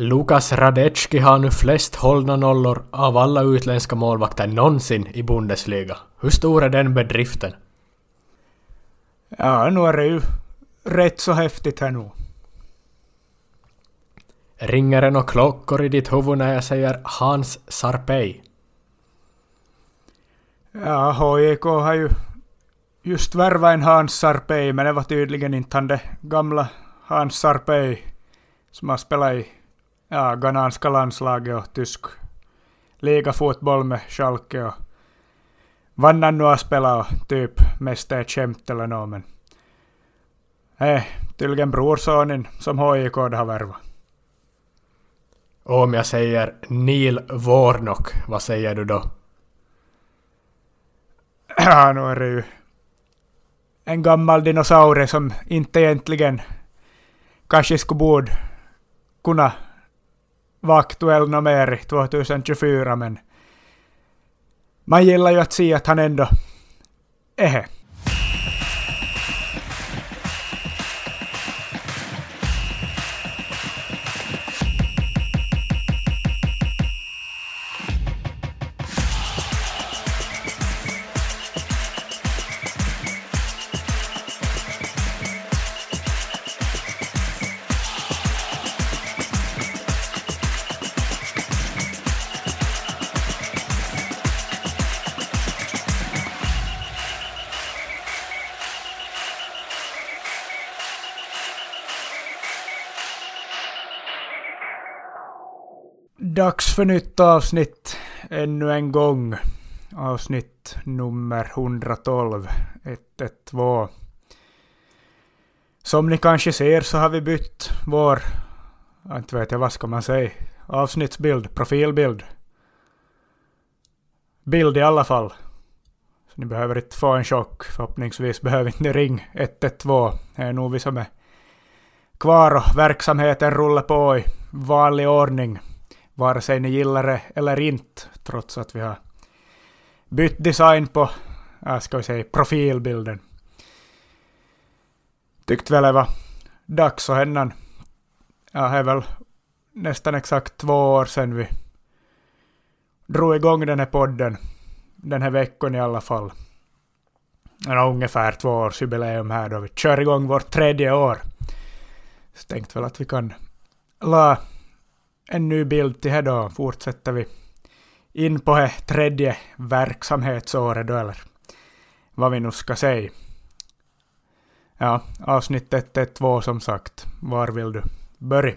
Lukas Radecki har nu flest hållna nollor av alla utländska målvakter någonsin i Bundesliga. Hur stor är den bedriften? Ja, nu är det ju rätt så häftigt här nu. Ringer det några klockor i ditt huvud när jag säger Hans Sarpei? Ja, HJK har ju just värvat en Hans Sarpei, men det var tydligen inte han det gamla Hans Sarpei som har spelat i ja, ghananska landslaget och tysk ligafotboll med Schalke och vad han nu har spelat och typ mest är ett skämt eller något men Nej, tydligen brorsonen som HIK har värvat. Och om jag säger Neil Warnock, vad säger du då? Ja, nu är det ju en gammal dinosaurie som inte egentligen kanske skulle borde kunna vara aktuell något mer 2024 men man gillar ju att se att han ändå är Dags för nytt avsnitt ännu en gång. Avsnitt nummer 112, 112. Som ni kanske ser så har vi bytt vår, inte vet jag vad ska man säga, avsnittsbild, profilbild. Bild i alla fall. Så ni behöver inte få en chock. Förhoppningsvis behöver inte ni ringa 112. Det är nog vi som är kvar och verksamheten rullar på i vanlig ordning vare sig ni gillar det eller inte, trots att vi har bytt design på, äh, ska vi säga, profilbilden. Tyckte väl det var dags att hända. Ja, det är väl nästan exakt två år sedan vi drog igång den här podden. Den här veckan i alla fall. Det är ungefär två års jubileum här då vi kör igång vårt tredje år. Så tänkte väl att vi kan la en ny bild till här då fortsätter vi in på det tredje verksamhetsåret då, eller vad vi nu ska säga. Ja, avsnittet är två som sagt. Var vill du börja?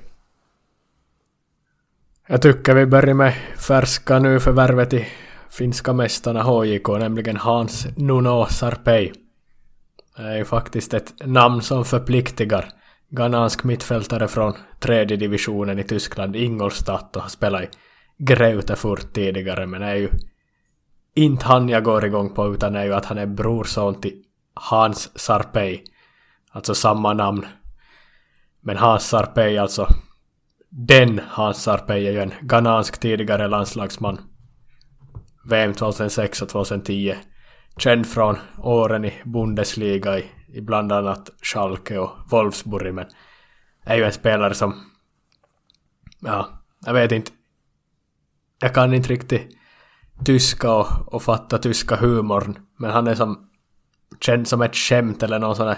Jag tycker vi börjar med färska nu förvärvet i finska mästarna HJK, nämligen Hans Nuno Sarpei. Det är ju faktiskt ett namn som förpliktigar ghanansk mittfältare från tredje divisionen i Tyskland, Ingolstadt, och har spelat i Greutefurt tidigare, men är ju inte han jag går igång på, utan är ju att han är brorson till Hans Sarpei. Alltså samma namn. Men Hans Sarpei, alltså den Hans Sarpei är ju en ghanansk tidigare landslagsman. VM 2006 och 2010. Känd från åren i Bundesliga i i bland annat Schalke och Wolfsburg men är ju en spelare som ja, jag vet inte. Jag kan inte riktigt tyska och, och fatta tyska humorn men han är som känd som ett skämt eller någon sån där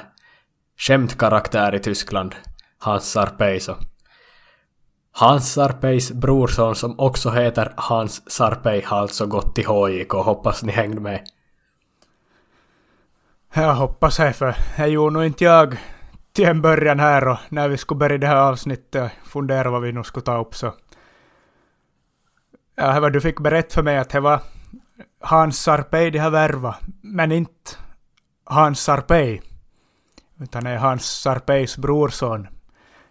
skämtkaraktär i Tyskland Hans Sarpeis. Och Hans Sarpeis brorson som också heter Hans Sarpei har alltså gått till HJK hoppas ni hängde med jag hoppas det, för det gjorde nog inte jag till en början här och när vi skulle börja det här avsnittet och fundera vad vi nu skulle ta upp så. Ja, det var du fick berätta för mig att det var Hans Sarpei de har värvat, men inte Hans Sarpei. Utan det är Hans Sarpeis brorson.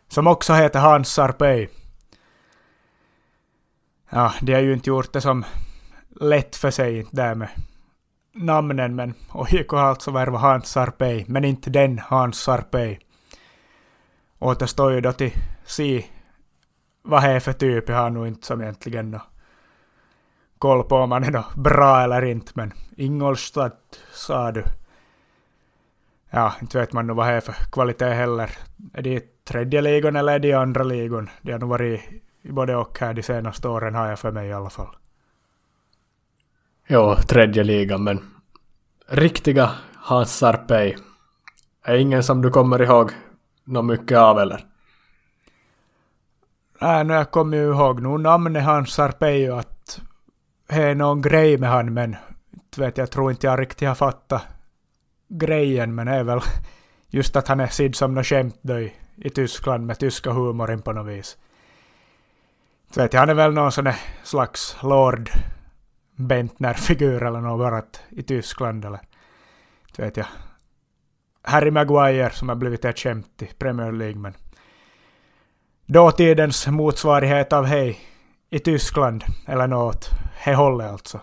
Som också heter Hans Sarpei. Ja, de har ju inte gjort det som lätt för sig där med namnen, men OJK har alltså värvat Hans Sarpei, men inte den Hans Sarpei. Återstår ju då till se vad det är för typ. Jag har nog inte som egentligen no koll på om han är då bra eller inte, men Ingolstadt sa du. Ja, inte vet man nog vad det är för kvalitet heller. Är det tredje ligan eller är det andra ligan? Det har nog varit i både och här de senaste åren har jag för mig i alla fall. Jo, tredje ligan, men riktiga Hans Sarpei är ingen som du kommer ihåg något mycket av eller? Nej, nu jag kommer ju ihåg nu namnet Hans Sarpei att det är någon grej med han, men vet jag tror inte jag riktigt har fattat grejen, men det är väl just att han är sedd som något skämt då i, i Tyskland med tyska humoren på något vis. vet jag, han är väl någon sån slags Lord Bentner-figur eller något bara i Tyskland eller inte vet jag. Harry Maguire som har blivit ett skämt i Premier League men dåtidens motsvarighet av hej i Tyskland eller något, he hållet alltså.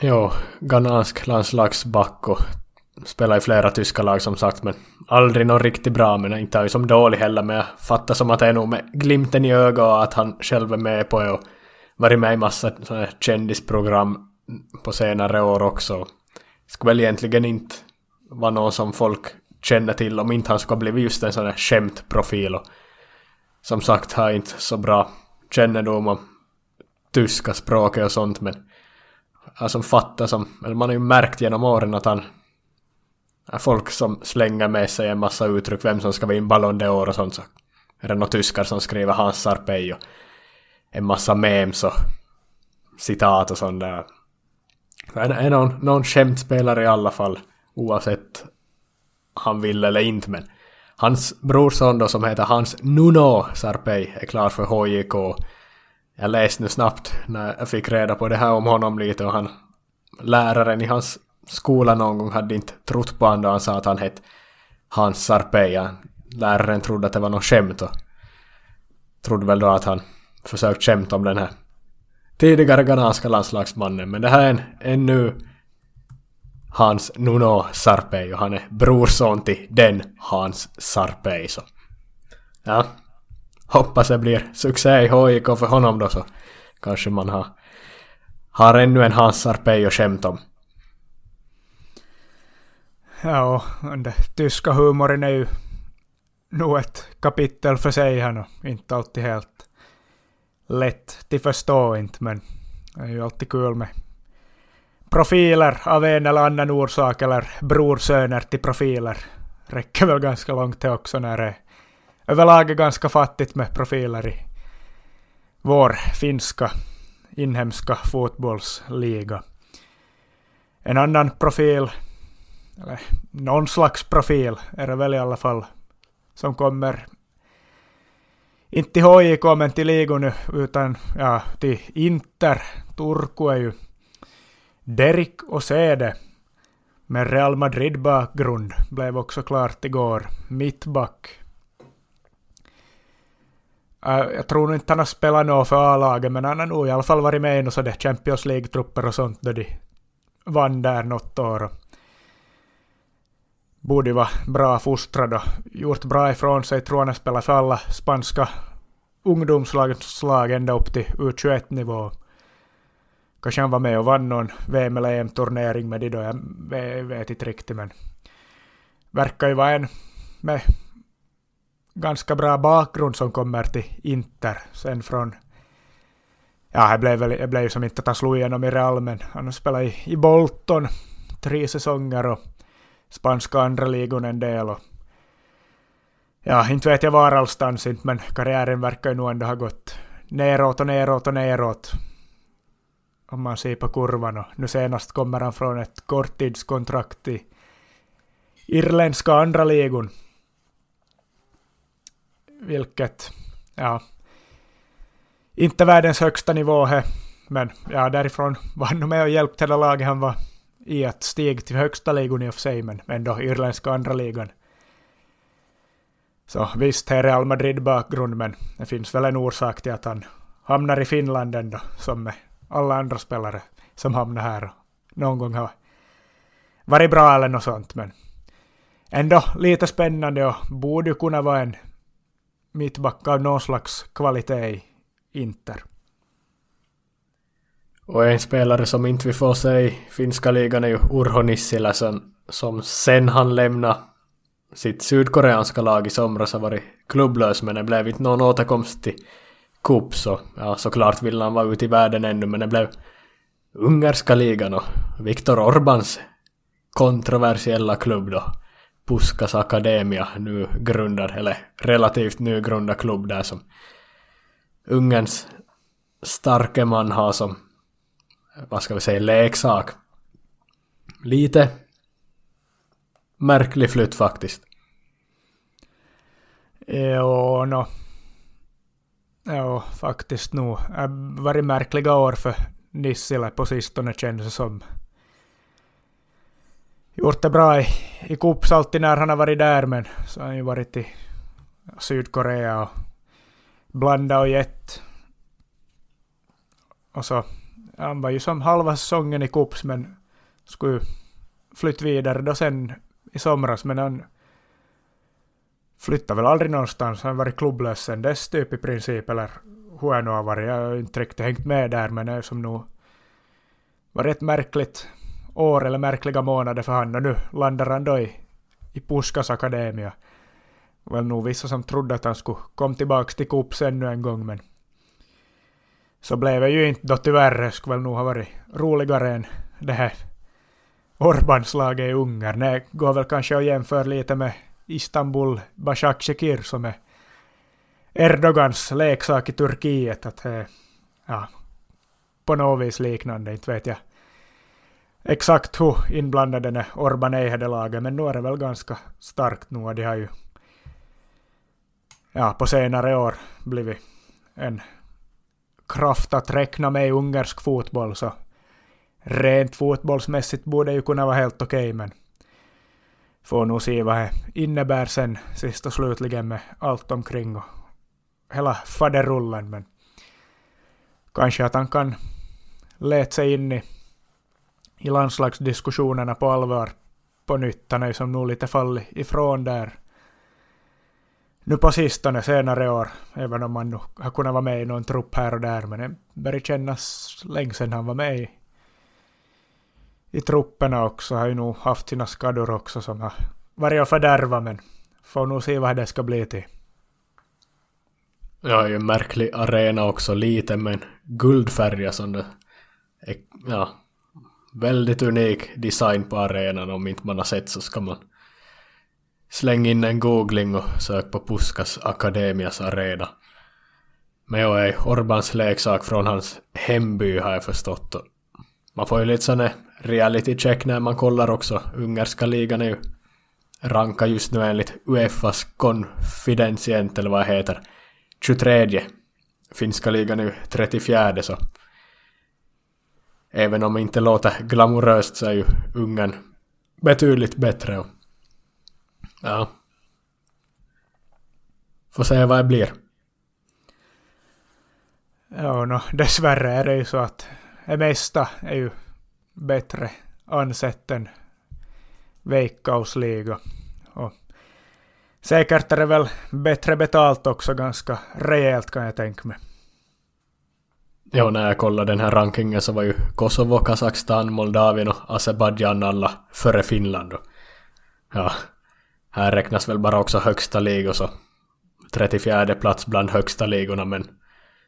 Jo, ghanansk landslagsback och spelar i flera tyska lag som sagt men aldrig någon riktigt bra men inte är ju som dålig heller men jag fattar som att det är nog med glimten i ögat och att han själv är med på det och varit med i massa sådana kändisprogram på senare år också. Skulle väl egentligen inte vara någon som folk känner till om inte han skulle blivit just en sån här skämtprofil och som sagt har inte så bra kännedom om tyska språket och sånt men alltså fattar som, eller man har ju märkt genom åren att han är folk som slänger med sig en massa uttryck vem som ska vinna Ballon d'Or och sånt så är det några tyskar som skriver Hans Sarpei och en massa memes och citat och sånt där. Han är någon, någon skämtspelare i alla fall oavsett han vill eller inte men hans brorson då som heter Hans Nuno Sarpei är klar för HJK. Jag läste nu snabbt när jag fick reda på det här om honom lite och han läraren i hans skola någon gång hade inte trott på honom då han sa att han hette Hans Sarpei. Läraren trodde att det var något skämt och trodde väl då att han försökt skämta om den här tidigare ghananska landslagsmannen. Men det här är en, en nu Hans Nuno Sarpei och han är brorson till den Hans Sarpei. Så. Ja, hoppas det blir succé i HIK för honom då så kanske man har, har ännu en Hans Sarpei att skämta om. Ja, och den tyska humorn är ju nog ett kapitel för sig här nu. Inte alltid helt lätt till förstå inte, men det är ju alltid kul med profiler av en eller annan orsak, eller brorsöner till profiler. Räcker väl ganska långt det också när det överlag är ganska fattigt med profiler i vår finska inhemska fotbollsliga. En annan profil, eller någon slags profil är det väl i alla fall, som kommer inte till HJK men till Ligo nu, utan ja, till Inter. Turku är ju derik och sede. med Real Madrid-bakgrund blev också klart igår. Mittback. Uh, jag tror nog inte han har spelat något för A-laget, men han har nog i alla fall varit med i Champions League-trupper och sånt då de vann där något år. Borde vara bra fostrad och gjort bra ifrån sig. Tror han har spelat för alla spanska ungdomslag ända upp till U21-nivå. Kanske han var med och vann någon VM eller EM-turnering med de då, jag vet inte riktigt men verkar ju vara en med ganska bra bakgrund som kommer till Inter sen från Ja, jag blev, väl, jag blev ju som inte att han slog igenom i Real, men han har spelat i, i Bolton tre säsonger och spanska andra ligon en del. Och, ja, inte vet jag var allstans inte, men karriären verkar ju nog ändå ha gått neråt och neråt och neråt om man ser på kurvan. Och nu senast kommer han från ett korttidskontrakt i irländska andra ligon. Vilket, ja, inte världens högsta nivå här, men ja, därifrån var han med och hjälpte hela laget han var i att stiga till högsta ligan i och för sig, men ändå irländska andra ligan. Så visst, här är Real Madrid bakgrund, men det finns väl en orsak till att han hamnar i Finland ändå, som med alla andra spelare som hamnar här och någon gång har varit bra eller något sånt. Men ändå lite spännande och borde kunna vara en mittback av någon slags kvalitet i Inter. Och en spelare som inte vi får se i finska ligan är ju Urho Nissilä som, som sen han lämnade sitt sydkoreanska lag i somras har varit klubblös men det blev inte någon återkomst till cup så, ja såklart ville han vara ute i världen ännu men det blev ungerska ligan och Viktor Orbans kontroversiella klubb då, Puskas Akademia, nu grundad, eller relativt nygrundad klubb där som Ungerns starke man har som, vad ska vi säga, leksak. Lite märklig flytt faktiskt. Jo, no. Jo, faktiskt nog. Det har varit märkliga år för Nissila på sistone känns det som. Gjort det bra i, i Kups alltid när han har varit där, men så har han ju varit i Sydkorea och blandat och gett. Och så, han var ju som halva säsongen i Kups, men skulle flytta vidare då sen i somras, men han flyttade väl aldrig någonstans. Han har varit klubblös sen dess typ i princip, eller hur han nu har varit. Jag har inte riktigt hängt med där, men det är som nog var rätt märkligt år eller märkliga månader för han och nu landar han då i, i Puskas Akademia. Väl nog vissa som trodde att han skulle komma tillbaka till Kups ännu en gång, men så blev det ju inte då tyvärr. Det skulle väl nog ha varit roligare än det här Orbanslaget i Ungern. Det går väl kanske att jämföra lite med Istanbul Başakşehir som är Erdogans leksak i Turkiet. Att det, ja, på något vis liknande, inte vet jag exakt hur inblandade den Orban är i det laget, men nu är det väl ganska starkt nu. De har ju ja, på senare år blivit en kraft att räkna med i ungersk fotboll, så rent fotbollsmässigt borde ju kunna vara helt okej, okay, men får nog se vad det innebär sen sist och slutligen med allt omkring och hela faderullen, men kanske att han kan leta sig in i, i landslagsdiskussionerna på allvar på nytt. Han är ju som nog lite fallit ifrån där nu på sistone, senare år, även om man nu har kunnat vara med i någon trupp här och där, men det börjar kännas länge sedan han var med i, i trupperna också. Har ju nog haft sina skador också som har varit att fördärva, men får nog se vad det ska bli till. Ja, ju en märklig arena också, liten men guldfärgad som det är, ja, väldigt unik design på arenan. Om inte man har sett så ska man Släng in en googling och sök på Puskas Akademias arena. Men jag är Orbans leksak från hans hemby har jag förstått. Man får ju lite sån reality check när man kollar också. Ungerska ligan är ju ranka just nu enligt Uefas konfidentient eller vad det heter. 23. Finska ligan är ju 34 så. Även om det inte låter glamoröst så är ju Ungern betydligt bättre. Ja. Får se vad det blir. Ja, no, dessvärre är det ju så att det mesta är ju bättre ansett än Veikkausliga. Och säkert är det väl bättre betalt också ganska rejält kan jag tänka mig. Ja, när jag kollade den här rankingen så var ju Kosovo, Kazakstan, Moldavien och Azerbajdzjan alla före Finland. Och ja, här räknas väl bara också högsta ligor så 34 plats bland högsta ligorna men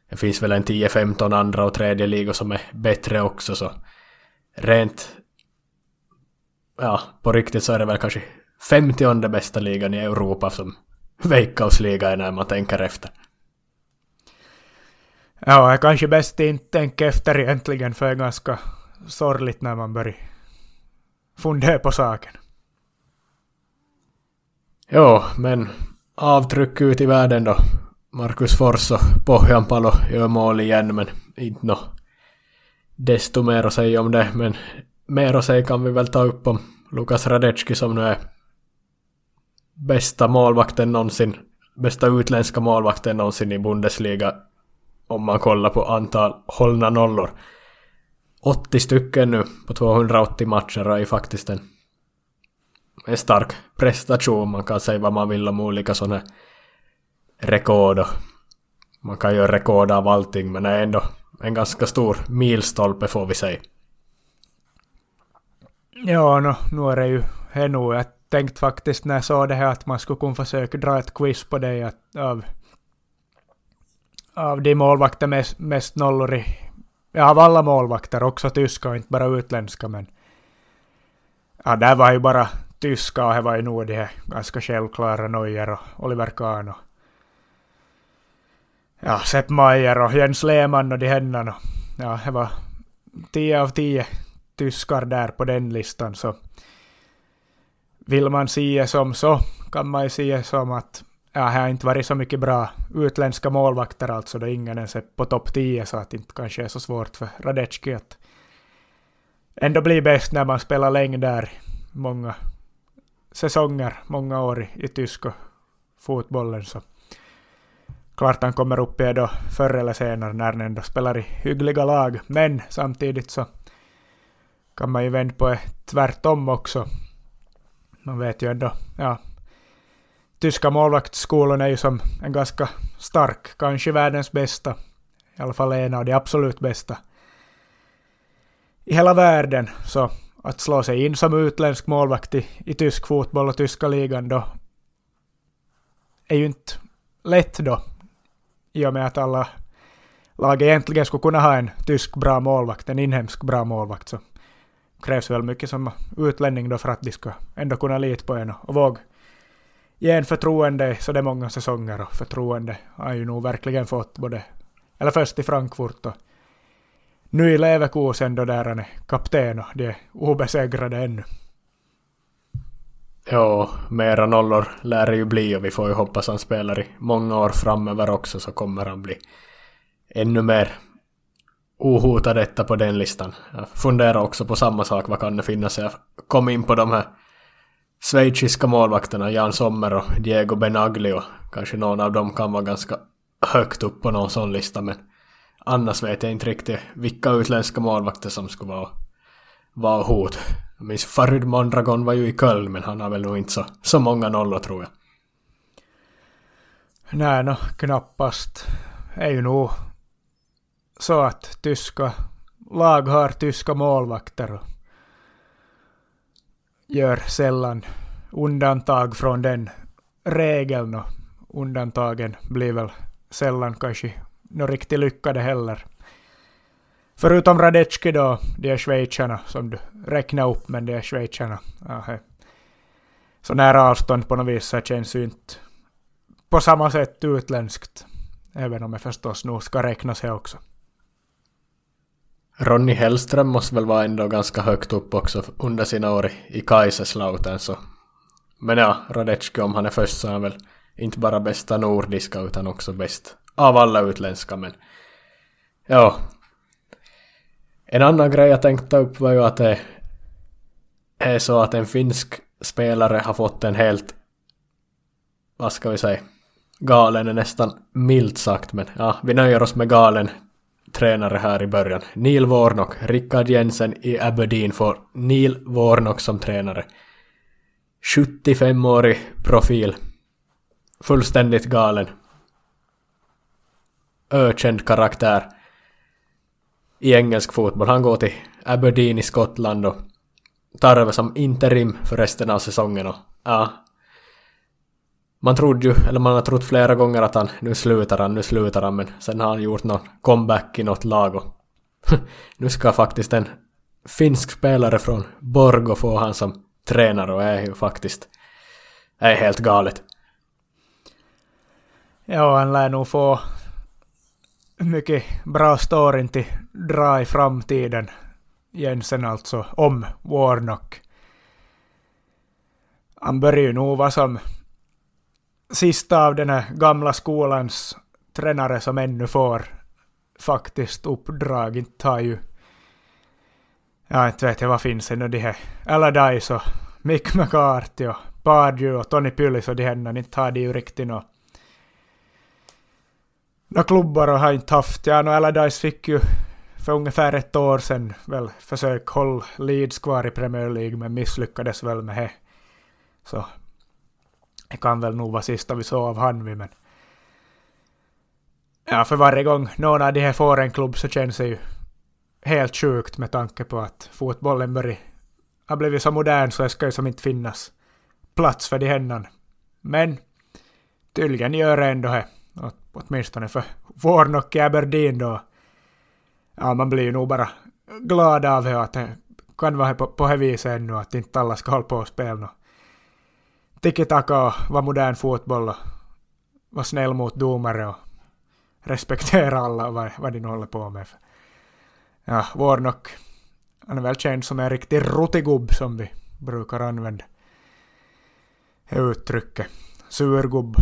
det finns väl en 10-15 andra och tredje ligor som är bättre också så rent ja, på riktigt så är det väl kanske 50 bästa ligan i Europa som Veikkausliga är när man tänker efter. Ja, jag kanske bäst inte tänker efter egentligen för det är ganska sorgligt när man börjar fundera på saken. Jo, men avtryck ut i världen då. Marcus Fors och Pohjanpalo gör mål igen, men inte nå desto mer att säga om det. Men mer att säga kan vi väl ta upp om Lukas Radecki som nu är bästa målvakten någonsin, bästa utländska målvakten någonsin i Bundesliga om man kollar på antal hållna nollor. 80 stycken nu på 280 matcher och är faktiskt en en stark prestation. Man kan säga vad man vill om olika sådana rekord. Man kan göra rekord av allting men det är ändå en ganska stor milstolpe får vi säga. Ja, no, nu är det ju här nog. Jag tänkte faktiskt när jag sa det här att man skulle kunna försöka dra ett quiz på dig att, av av de målvakter mest, mest nollor i, ja av alla målvakter, också tyska och inte bara utländska men ja, där var ju bara tyska och det var ju nog de här ganska självklara Neuer och Oliver Kahn och ja, Sepp Maier och Jens Lehmann och de händerna. Ja, det var tio av tio tyskar där på den listan så vill man se som så kan man ju se som att ja, det har inte varit så mycket bra utländska målvakter alltså, då ingen ens är på topp 10, så att det inte kanske är så svårt för Radecki att ändå bli bäst när man spelar länge där, många säsonger, många år i, i tyska fotbollen, så klart han kommer upp i då förr eller senare när han ändå spelar i hyggliga lag, men samtidigt så kan man ju vända på det tvärtom också. Man vet ju ändå, ja, tyska målvaktsskolan är ju som en ganska stark, kanske världens bästa, i alla fall en av de absolut bästa i hela världen. Så att slå sig in som utländsk målvakt i, i tysk fotboll och tyska ligan då är ju inte lätt då. I och med att alla lag egentligen skulle kunna ha en tysk bra målvakt, en inhemsk bra målvakt, så krävs väl mycket som utlänning då för att de ska ändå kunna lita på en och, och våga ge en förtroende så det är många säsonger och förtroende har han ju nog verkligen fått både, eller först i Frankfurt och nu i Leverkusen då där han är kapten och de är obesegrade ännu. Ja, mera nollor lär det ju bli och vi får ju hoppas han spelar i många år framöver också så kommer han bli ännu mer ohotad detta på den listan. Jag funderar också på samma sak, vad kan det finnas? Jag kom in på de här schweiziska målvakterna Jan Sommer och Diego Benaglio. Kanske någon av dem kan vara ganska högt upp på någon sån lista men annars vet jag inte riktigt vilka utländska målvakter som skulle vara, vara hot. Jag minns Farid Mondragon var ju i Köln men han har väl nog inte så, så många nollor tror jag. Nej, no, knappast. Det är ju nog så att tyska lag har tyska målvakter och gör sällan undantag från den regeln och undantagen blir väl sällan kanske något riktigt lyckade heller. Förutom Radecki då, de är schweizarna som du räknar upp, men de är schweizarna. Aha. så nära avstånd på något vis så känns ju inte på samma sätt utländskt. Även om jag förstås nog ska räkna sig också. Ronny Hellström måste väl vara ändå ganska högt upp också under sina år i Kaiserslautern så. Men ja, Radecki om han är först så är han väl inte bara bästa nordiska utan också bäst av alla utländska men ja. En annan grej jag tänkte ta upp var ju att det är så att en finsk spelare har fått en helt vad ska vi säga galen är nästan milt sagt men ja, vi nöjer oss med galen tränare här i början. Neil Warnock, Rickard Jensen i Aberdeen får Neil Warnock som tränare. 75-årig profil. Fullständigt galen. Ökänd karaktär. I engelsk fotboll. Han går till Aberdeen i Skottland och tar över som interim för resten av säsongen och ja, man trodde ju, eller man har trott flera gånger att han, nu slutar han, nu slutar han, men sen har han gjort någon comeback i något lag och nu ska faktiskt en finsk spelare från Borgo få han som tränare och är ju faktiskt är helt galet. Ja, han lär nog få mycket bra storyn till dra i framtiden. Jensen alltså, om Warnock. Han börjar ju nog vara som sista av den här gamla skolans tränare som ännu får faktiskt uppdrag. Inte har ju... Ja, inte vet jag vad finns ännu de här Allardyce och Mick McCarthy och Pardew och Tony Pyllis och de här. Inte har de ju riktigt något några klubbar och har inte haft. Ja, no, Allardyce fick ju för ungefär ett år sedan väl försök hålla Leeds kvar i Premier League men misslyckades väl med det. Så det kan väl nog vara sista vi såg av Hanvi, men... Ja, för varje gång någon av de här får en klubb så känns det ju helt sjukt med tanke på att fotbollen börjar har blivit så modern så det ska ju som inte finnas plats för de händerna. Men tydligen gör det ändå det. Åtminstone för Warnock i Aberdeen då. Ja, man blir ju nog bara glad av det att det kan vara på, på det viset ännu att inte alla ska hålla på och spela något tiki-taka och vara modern fotboll och vara snäll mot domare och respektera alla och vad, vad de nu håller på med. Ja, Warnock, han är väl känd som en riktig rutigubb som vi brukar använda det uttrycket. Surgubb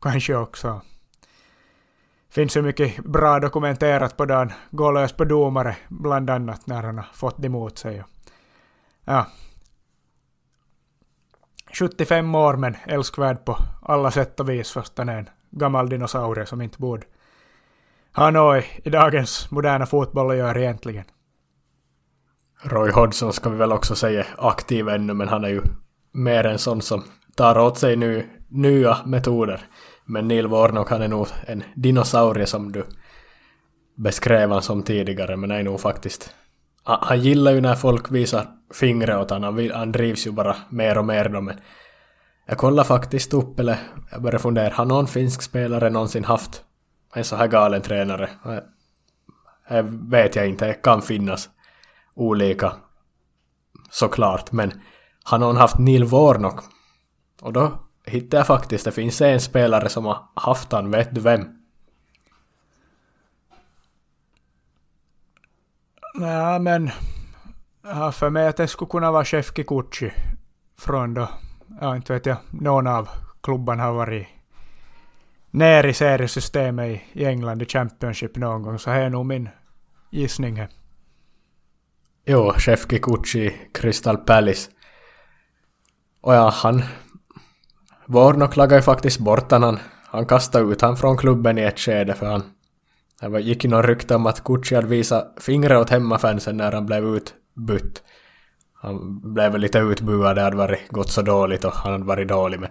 kanske också. Finns ju mycket bra dokumenterat på dagen. Gå lös på domare, bland annat när han har fått det emot sig. Ja. 75 år men älskvärd på alla sätt och vis fast han är en gammal dinosaurie som inte borde ha något i dagens moderna fotboll att göra egentligen. Roy Hodgson ska vi väl också säga aktiv ännu men han är ju mer en sån som tar åt sig nu, nya metoder. Men Neil Warnock han är nog en dinosaurie som du beskrev han som tidigare, men är nog faktiskt... Han, gillar ju när folk visar fingret åt honom, han, han drivs ju bara mer och mer då, men jag kollar faktiskt upp, eller jag börjar fundera, har någon finsk spelare någonsin haft en så här galen tränare? Det vet jag inte, det kan finnas olika såklart, men har någon haft Neil Warnock? Och då hittade jag faktiskt, det finns en spelare som har haft han, vet du vem? Nej, men jag har för mig att det skulle kunna vara Chef Kikuchi från då, ja inte vet jag, någon av klubbarna har varit ner i seriesystemet i England i Championship någon gång, så här är nog min gissning här. Jo, Chef Kikuchi, Crystal Palace. Och ja, han Vorno lagade ju faktiskt bort han. Han kastade ut han från klubben i ett skede för han... Det gick ju någon rykte om att Gucci hade visat fingret åt hemmafansen när han blev utbytt. Han blev väl lite utbuad, det hade varit gått så dåligt och han hade varit dålig men...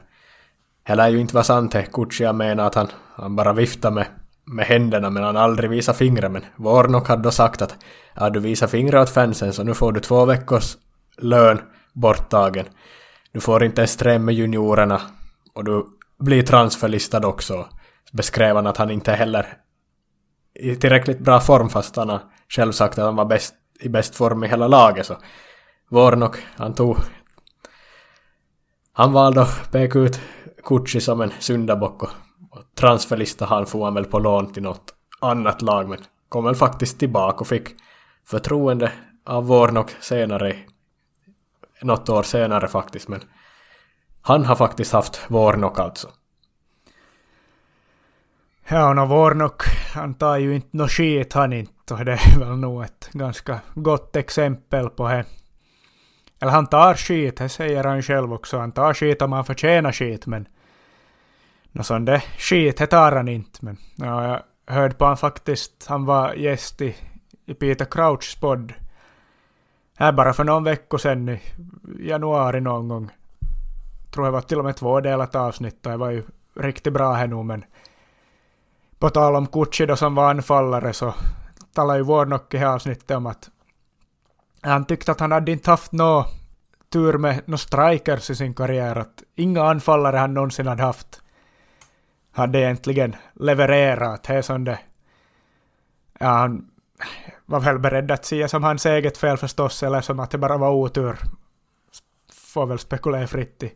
Det lär ju inte vara sant det. Gucci menar att han, han bara viftade med, med händerna men han aldrig visade fingret. Men Warnock hade då sagt att ja, du visar fingret åt fansen så nu får du två veckors lön borttagen. Du får inte ens träna med juniorerna och du blir transferlistad också. Beskrev han att han inte heller i tillräckligt bra form fast han har själv sagt att han var bäst, i bäst form i hela laget så Warnock, han tog han valde att peka ut Kutsi som en syndabock och, och transferlista han får han väl på lån till något annat lag men kom väl faktiskt tillbaka och fick förtroende av Warnock senare något år senare faktiskt men han har faktiskt haft Warnock alltså. Ja, och Warnock, han tar ju inte nå skit han inte. Och det är väl nog ett ganska gott exempel på det. Eller han tar skit, det säger han själv också. Han tar skit om han förtjänar skit, men... Nå sån där skit, det tar han inte. Men ja, jag hörde på han faktiskt, han var gäst i, i Peter Crouchs podd. Här bara för någon vecka sedan i januari någon gång tror jag var till och med tvådelat avsnitt och det var ju riktigt bra här nu men på tal om Kutsi då som var anfallare så talade ju Warnock i det avsnittet om att han tyckte att han hade inte haft någon tur med några strikers i sin karriär. Att inga anfallare han någonsin hade haft hade egentligen levererat. Det är som det... Ja, han var väl beredd att säga som hans eget fel förstås, eller som att det bara var otur. Får väl spekulera fritt i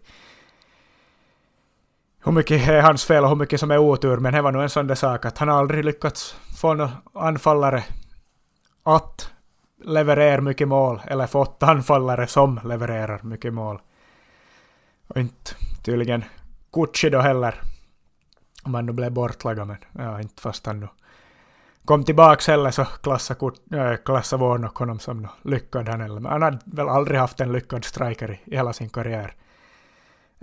hur mycket är hans fel och hur mycket som är otur, men det var nog en sån där sak att han aldrig lyckats få någon anfallare att leverera mycket mål, eller fått anfallare som levererar mycket mål. Och inte tydligen Kutschi då heller, om han nu blev bortlagad, men ja, inte fast han nu kom tillbaks heller så klassade, äh, Warnock honom som lyckad han eller, Men han hade väl aldrig haft en lyckad striker i hela sin karriär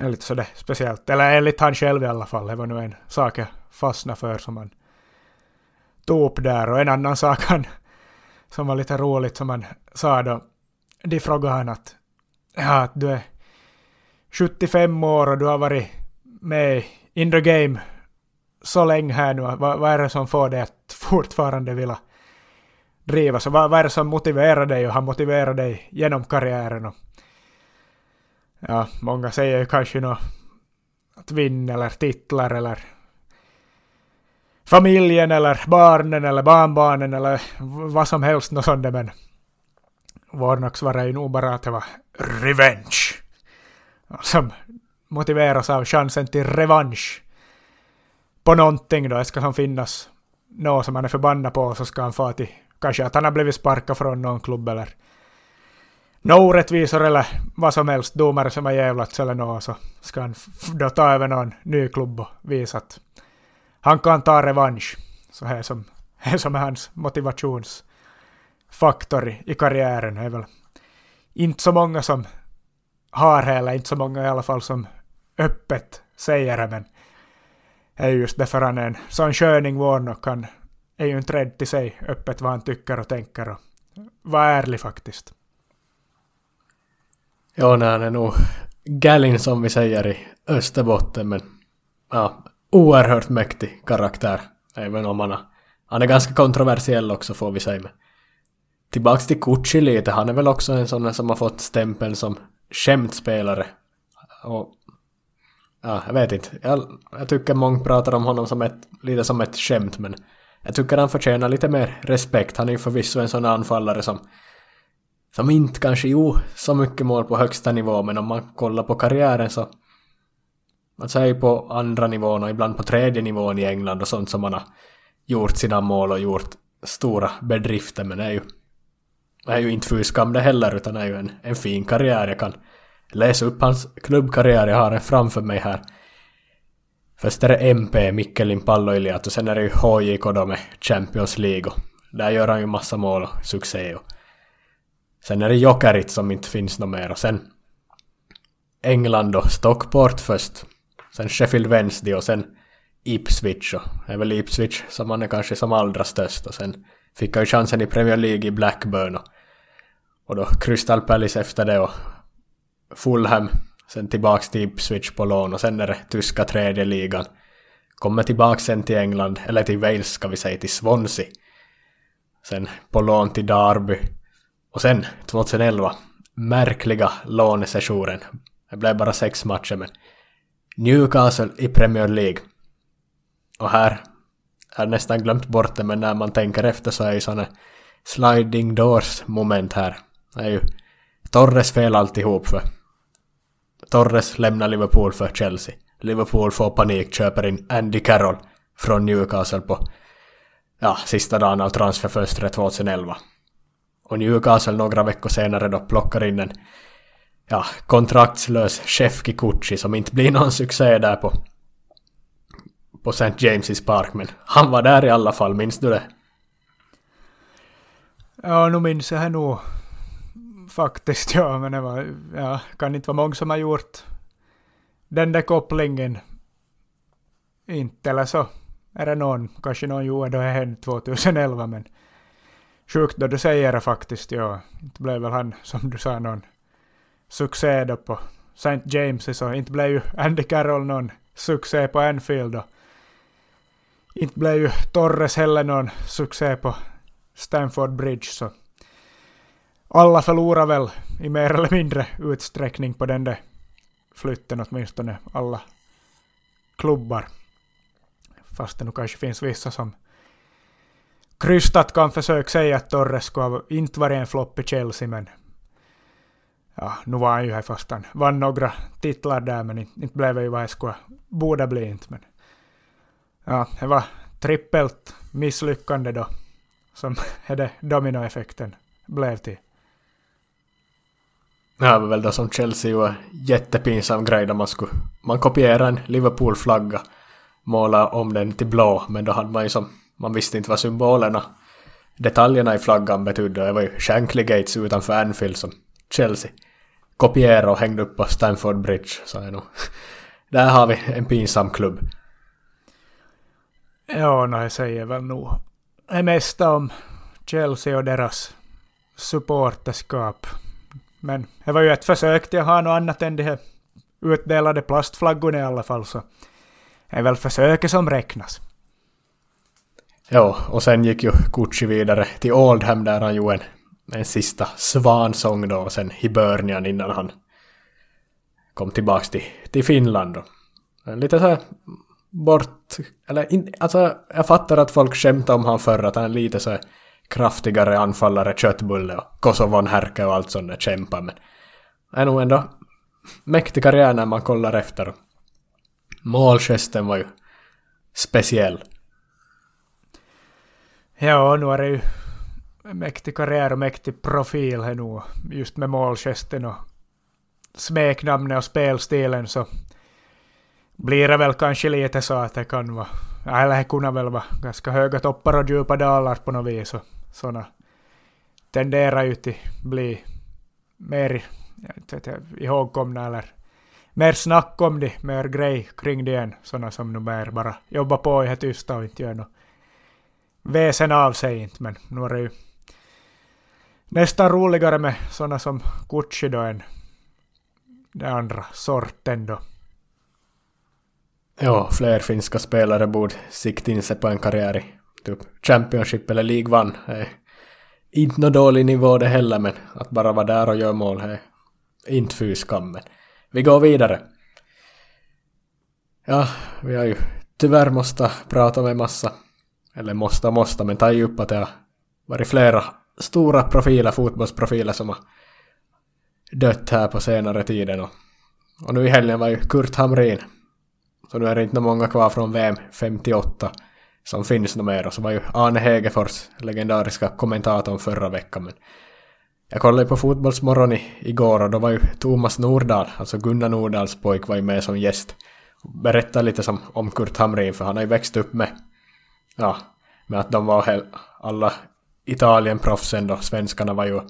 är lite sådär speciellt. Eller enligt han själv i alla fall. Det var nu en sak jag fastnade för som han tog upp där. Och en annan sak han, som var lite roligt som han sa då. De frågade han att, ja, att du är 75 år och du har varit med in the game så länge här nu. Vad, vad är det som får dig att fortfarande vilja driva? Så vad, vad är det som motiverar dig och har motiverat dig genom karriären? Och ja, många säger ju kanske nå att vinn eller titlar eller familjen eller barnen eller barnbarnen eller vad som helst något sånt men Warnocks var ju nog bara att det var revenge. Som motiveras av chansen till revansch. På någonting då, det ska som finnas något som han är förbannad på så ska han få till kanske att han har blivit sparkad från någon klubb eller några orättvisor eller vad som helst, domare som har jävlats eller något, så ska han då ta över någon ny klubb och visa att han kan ta revansch. Så här som, här som är hans motivationsfaktor i, i karriären. Det är väl inte så många som har det, eller inte så många i alla fall som öppet säger det, men det är just därför han är en sån sköning Warnock. Han är ju inte rädd till sig öppet vad han tycker och tänker och var ärlig faktiskt. Ja, nej, han är nog Gallin som vi säger i Österbotten, men ja, oerhört mäktig karaktär. Även om han, har, han är ganska kontroversiell också får vi säga. Men tillbaks till Kutschi lite, han är väl också en sån som har fått stämpeln som skämtspelare. Och ja, jag vet inte. Jag, jag tycker många pratar om honom som ett, lite som ett skämt, men jag tycker han förtjänar lite mer respekt. Han är ju förvisso en sån anfallare som som inte kanske jo så mycket mål på högsta nivå, men om man kollar på karriären så man säger på andra nivån och ibland på tredje nivån i England och sånt som man har gjort sina mål och gjort stora bedrifter, men det är ju det är ju inte för skam det heller, utan det är ju en, en fin karriär. Jag kan läsa upp hans klubbkarriär, jag har den framför mig här. Först är det MP, Mikkelin Palloiliat och sen är det ju HJK då med Champions League och där gör han ju massa mål och succé och Sen är det Jokerit som inte finns något mer. Och sen England och Stockport först. Sen Sheffield Wednesday och sen Ipswich. Och det är väl Ipswich som man är kanske som allra störst. Och sen fick han ju chansen i Premier League i Blackburn. Och, och då Crystal Palace efter det och Fulham. Sen tillbaks till Ipswich på lån. Och sen är det tyska tredje ligan. Kommer tillbaks sen till England, eller till Wales ska vi säga, till Swansea. Sen på lån till Derby och sen 2011, märkliga lånesessionen. Det blev bara sex matcher men Newcastle i Premier League. Och här har nästan glömt bort det men när man tänker efter så är ju såna sliding doors moment här. Det är ju Torres fel alltihop för Torres lämnar Liverpool för Chelsea. Liverpool får panik, köper in Andy Carroll från Newcastle på ja, sista dagen av transferfönstret 2011. Och Newcastle några veckor senare då plockar in en ja, kontraktslös chef Kikuchi som inte blir någon succé där på på St. James' Park, men han var där i alla fall, minns du det? Ja, nu minns jag nog faktiskt, ja, men det var, ja, kan inte vara många som har gjort den där kopplingen. Inte, eller så är det någon, kanske någon gjorde det 2011, men sjukt då du säger det faktiskt, ja. Inte blev väl han, som du sa, någon succé då på St. James, så inte blev ju Andy Carroll någon succé på Anfield och inte blev ju Torres heller någon succé på Stamford Bridge, så alla förlorar väl i mer eller mindre utsträckning på den där flytten, åtminstone alla klubbar. Fast det nu kanske finns vissa som krystat kan försöka säga att Torres skulle ha inte varit en flopp i Chelsea, men ja, nu var han ju här fast han vann några titlar där, men inte, inte blev det ju vad jag skulle borde bli inte. Men ja, det var trippelt misslyckande då, som det dominoeffekten blev till. Ja, det var väl det som Chelsea var jättepinsam grej där man skulle... Man kopierade en Liverpool-flagga, målade om den till blå, men då hade man ju som man visste inte vad symbolerna, detaljerna i flaggan betydde. Det var ju Shankly Gates utanför Anfield som Chelsea kopierade och hängde upp på Stamford Bridge. sa jag nog. Där har vi en pinsam klubb. Ja, nej, jag säger väl nog det mesta om Chelsea och deras supporterskap. Men det var ju ett försök till att ha något annat än de här utdelade plastflaggorna i alla fall, så det är väl försöket som räknas. Ja, och sen gick ju Gucci vidare till Oldham där han gjorde en, en sista svansång då och sen Hibernian innan han kom tillbaks till, till Finland. Då. En lite så här bort, eller in, alltså jag fattar att folk skämtade om han förr, att han är lite så kraftigare anfallare, köttbulle och Kosovon härka och allt sånt där kämpar, men är nog ändå mäktig karriär när man kollar efter. Målgesten var ju speciell. Ja, nu är det ju mäktig karriär och mäktig profil här nu, just med målgesten och smeknamnet och spelstilen så blir det väl kanske lite så att det kan vara, eller det kunde väl vara ganska höga toppar och djupa dalar på något vis och sådana tenderar ju till bli mer jag inte ihågkomna eller mer snack om det, mer grej kring det än sådana som nu mer bara jobbar på i det tysta och inte gör något väsen av sig inte, men nu är det ju nästan roligare med sådana som Gucci då än den andra sorten då. Ja, fler finska spelare borde sikta in sig på en karriär i typ Championship eller League One. Är inte någon dålig nivå det heller, men att bara vara där och göra mål är inte fy skammen. Vi går vidare. Ja, vi har ju tyvärr måste prata med massa, eller måste och måste, men ta ju upp att det har varit flera stora profiler, fotbollsprofiler som har dött här på senare tiden. Och, och nu i helgen var ju Kurt Hamrin. Så nu är det inte många kvar från VM 58 som finns nog mer. Och så var ju Arne Hegerfors, legendariska kommentatorn förra veckan. Men jag kollade på Fotbollsmorgon igår och då var ju Thomas Nordahl, alltså Gunnar Nordahls pojk, var ju med som gäst. Berättade lite som, om Kurt Hamrin, för han har ju växt upp med, ja, med att de var alla Italien-proffsen då, svenskarna var ju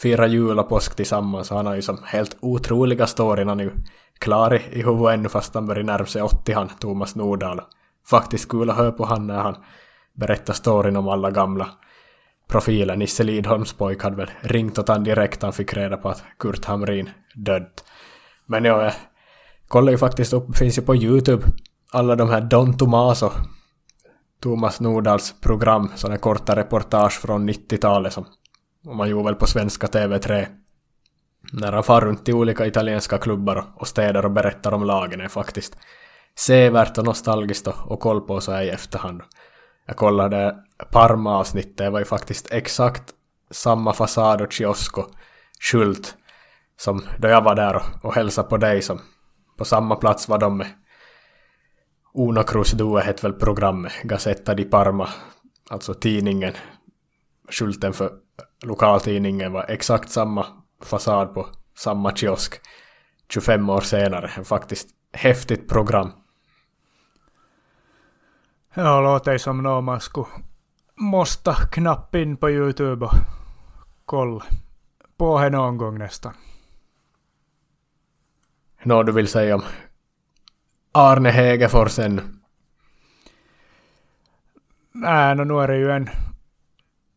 fira jul och påsk tillsammans. och Han har ju som helt otroliga storyn. Han är ju klar i, i huvudet ännu fast han börjar närma sig 80 han, Thomas Nordahl. Faktiskt kul att höra på han när han berättar storyn om alla gamla profiler. Nisse Lidholms pojk hade väl ringt åt han direkt han fick reda på att Kurt Hamrin dött. Men ja, jag kollar ju faktiskt upp, finns ju på YouTube, alla de här Don Tomaso, Thomas Nordahls program, sådana korta reportage från 90-talet som man gjorde väl på svenska TV3. När han far runt i olika italienska klubbar och städer och berättar om lagen är faktiskt sevärt och nostalgiskt och koll på så här i efterhand. Jag kollade Parma-avsnittet, det var ju faktiskt exakt samma fasad och kiosk och skylt som då jag var där och, hälsade på dig som på samma plats var de med Uno Cruz Due hette väl programmet, Gazzetta di Parma, alltså tidningen, skylten för lokaltidningen var exakt samma fasad på samma kiosk 25 år senare. Faktiskt häftigt program. Ja, låter som något man skulle måste knappa in på Youtube och kolla på henne någon gång nästan. Nå du vill säga om Arne Hegerfors ännu? Nej, no, nu är det ju en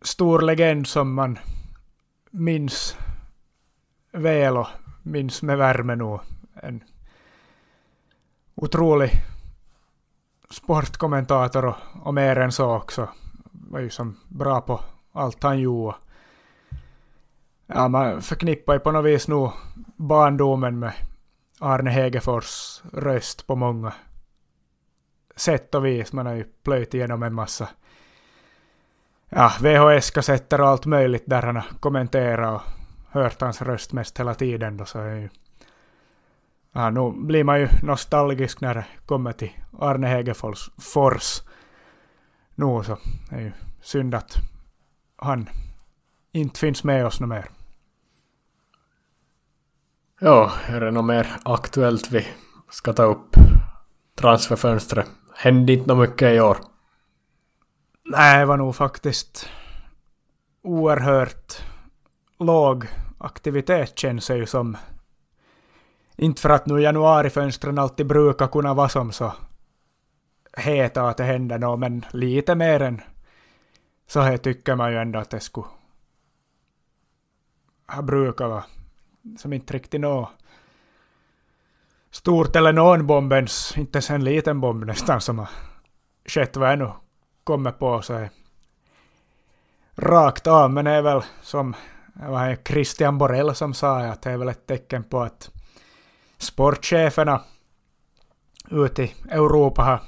stor legend som man minns väl och minns med värme nu. En otrolig sportkommentator och, och mer än så också. Var ju som bra på allt han gjorde. Ja, man förknippar ju på något vis nu barndomen med Arne Hegerfors röst på många sätt och vis. Man har ju plöjt igenom en massa ja, VHS-kassetter och allt möjligt där han har kommenterat och hört hans röst mest hela tiden. Då, så är ju, ja, nu blir man ju nostalgisk när det kommer till Arne Hegerfors Fors. Nu så är ju synd att han inte finns med oss mer. Ja, är det något mer aktuellt vi ska ta upp? Transferfönstret. Hände inte något mycket i år. Nej, det var nog faktiskt oerhört låg aktivitet känns det ju som. Inte för att nu januarifönstren alltid brukar kunna vara som så heta att det händer något, men lite mer än så här tycker man ju ändå att det skulle ha brukat vara. Som inte riktigt nå stort eller någon bombens, inte ens en liten bomb nästan som har skett vad jag nu kommer på sig rakt av, men det är väl som var Christian Borell som sa att det är väl ett tecken på att sportcheferna ute i Europa har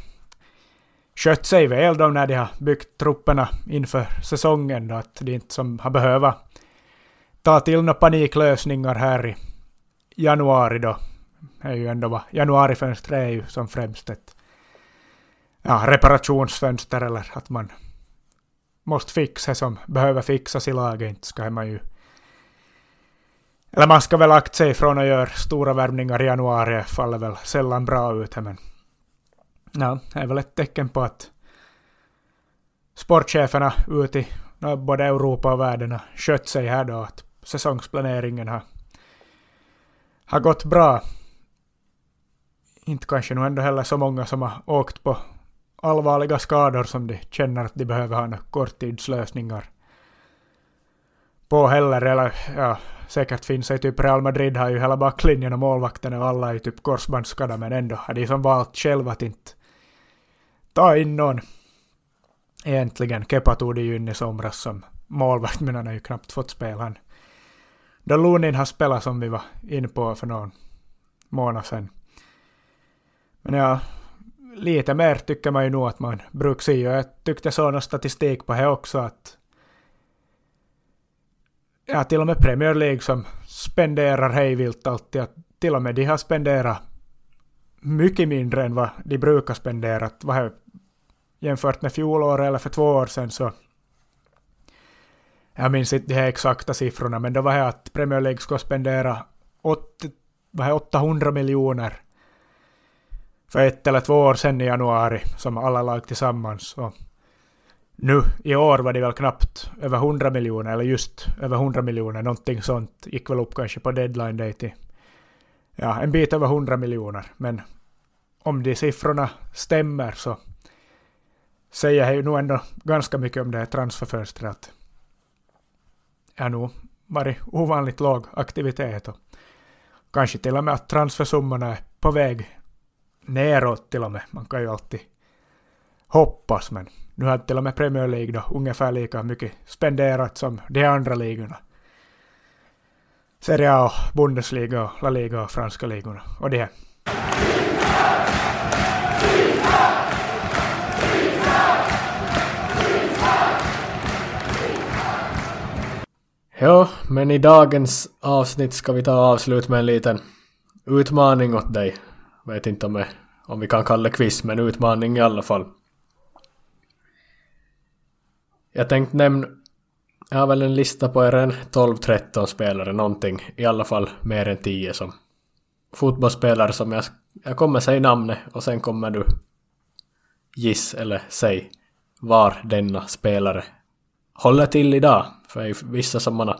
skött sig väl då när de har byggt trupperna inför säsongen då, att de inte som har behövt ta till några paniklösningar här i januari då. Det är ju ändå vad januarifönstret är ju som främst ett ja, reparationsfönster eller att man måste fixa som behöver fixas i laget. Inte ska man ju eller man ska väl akta sig från att göra stora värvningar i januari, faller väl sällan bra ut. Men ja, det är väl ett tecken på att sportcheferna ute i både Europa och världen har skött sig här då, att säsongsplaneringen har, har gått bra. Inte kanske nog ändå heller så många som har åkt på allvarliga skador som de känner att de behöver ha några korttidslösningar på heller. Eller ja, säkert finns det typ Real Madrid har ju hela backlinjen och målvakterna och alla är typ korsbandsskadade men ändå har de som valt själva att inte ta in någon. Egentligen, Kepa tog det ju in i somras som målvakt men han har ju knappt fått spela. Han, då Lunin har spelat som vi var inne på för någon månad sedan. Men ja, lite mer tycker man ju nog att man brukar se. Och jag tyckte jag såg någon statistik på det också att ja, till och med Premier League som spenderar hejvilt alltid, att till och med de har spenderat mycket mindre än vad de brukar spendera. Vad jämfört med fjolåret eller för två år sedan så jag minns inte de här exakta siffrorna, men det var det att Premier League ska spendera 800 miljoner för ett eller två år sedan i januari, som alla lag tillsammans. Och nu i år var det väl knappt över 100 miljoner, eller just över 100 miljoner, någonting sånt. Gick väl upp kanske på deadline day till ja, en bit över 100 miljoner. Men om de siffrorna stämmer så säger jag ju nog ändå ganska mycket om det här transferfönstret. Det har nog varit ovanligt låg aktivitet och kanske till och med att transfersummorna är på väg neråt till och med. Man kan ju alltid hoppas, men nu har till och med Premier League då ungefär lika mycket spenderat som de andra ligorna. Serie A, Bundesliga, La Liga och franska ligorna. Och det här. Ja, men i dagens avsnitt ska vi ta avslut med en liten utmaning åt dig. Vet inte om, om vi kan kalla det quiz, men utmaning i alla fall. Jag tänkte nämna, jag har väl en lista på er en 12-13 spelare någonting, i alla fall mer än 10 som fotbollsspelare som jag, jag kommer säga namnet och sen kommer du giss eller säg var denna spelare håller till idag. För är vissa som man har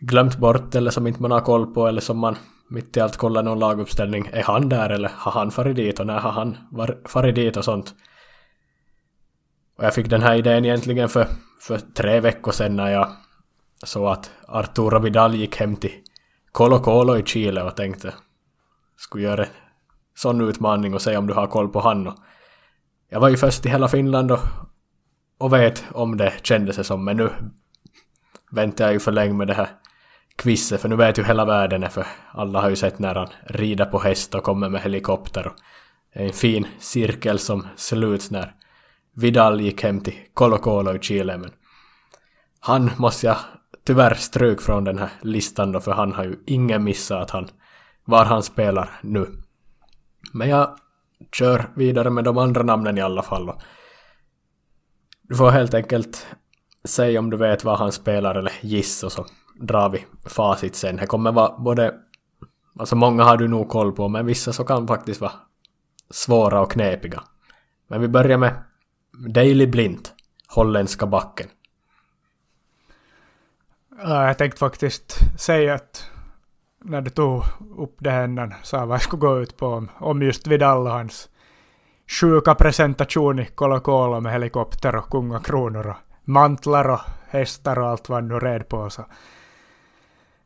glömt bort eller som inte man har koll på eller som man mitt i allt kollar någon laguppställning. Är han där eller har han farit dit och när har han farit dit och sånt. Och jag fick den här idén egentligen för, för tre veckor sedan när jag såg att Arturo Vidal gick hem till Colo Colo i Chile och tänkte skulle göra en sån utmaning och se om du har koll på han. Och jag var ju först i hela Finland och, och vet om det kändes det som, men nu väntar jag ju för länge med det här quizet, för nu vet ju hela världen det för alla har ju sett när han rider på häst och kommer med helikopter. Och det är en fin cirkel som sluts när Vidal gick hem till Colo Colo i Chile, men han måste jag tyvärr stryk från den här listan då, för han har ju ingen missat att han, var han spelar nu. Men jag kör vidare med de andra namnen i alla fall. Och du får helt enkelt säga om du vet vad han spelar eller gissa och så drar vi facit sen. Det kommer vara både... Alltså många har du nog koll på, men vissa så kan faktiskt vara svåra och knepiga. Men vi börjar med Daily Blind, holländska backen. Ja, jag tänkte faktiskt säga att när du tog upp det här sa vad jag skulle gå ut på om, just Vidal och hans sjuka presentation i Colo Colo med helikopter och kungakronor och mantlar och hästar och allt vad han nu red på. Så.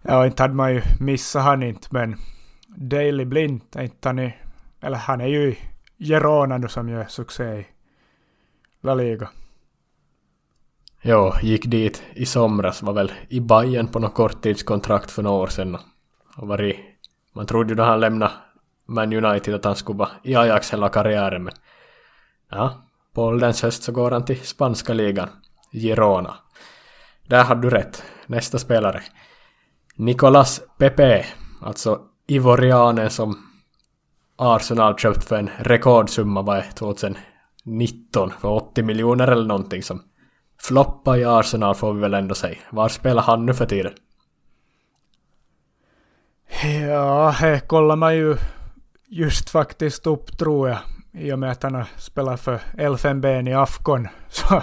Ja, inte hade man ju missat han inte, men Daily Blind, inte han i, eller han är ju i Gerona nu som gör succé i La Liga. Ja, gick dit i somras, var väl i Bayern på något korttidskontrakt för några år sedan. Och var i, man trodde ju då han lämnade man United att han skulle vara i Ajax hela karriären, men Ja, på ålderns höst så går han till spanska ligan, Girona. Där hade du rätt. Nästa spelare. Nicolas Pepe, alltså ivorianen som Arsenal köpt för en rekordsumma var 2019 för 80 miljoner eller någonting som floppa i Arsenal får vi väl ändå säga. Var spelar han nu för tiden? Ja, här kollar man ju just faktiskt upp tror jag. I och med att han har spelat för Elfenben i Afkon. Så,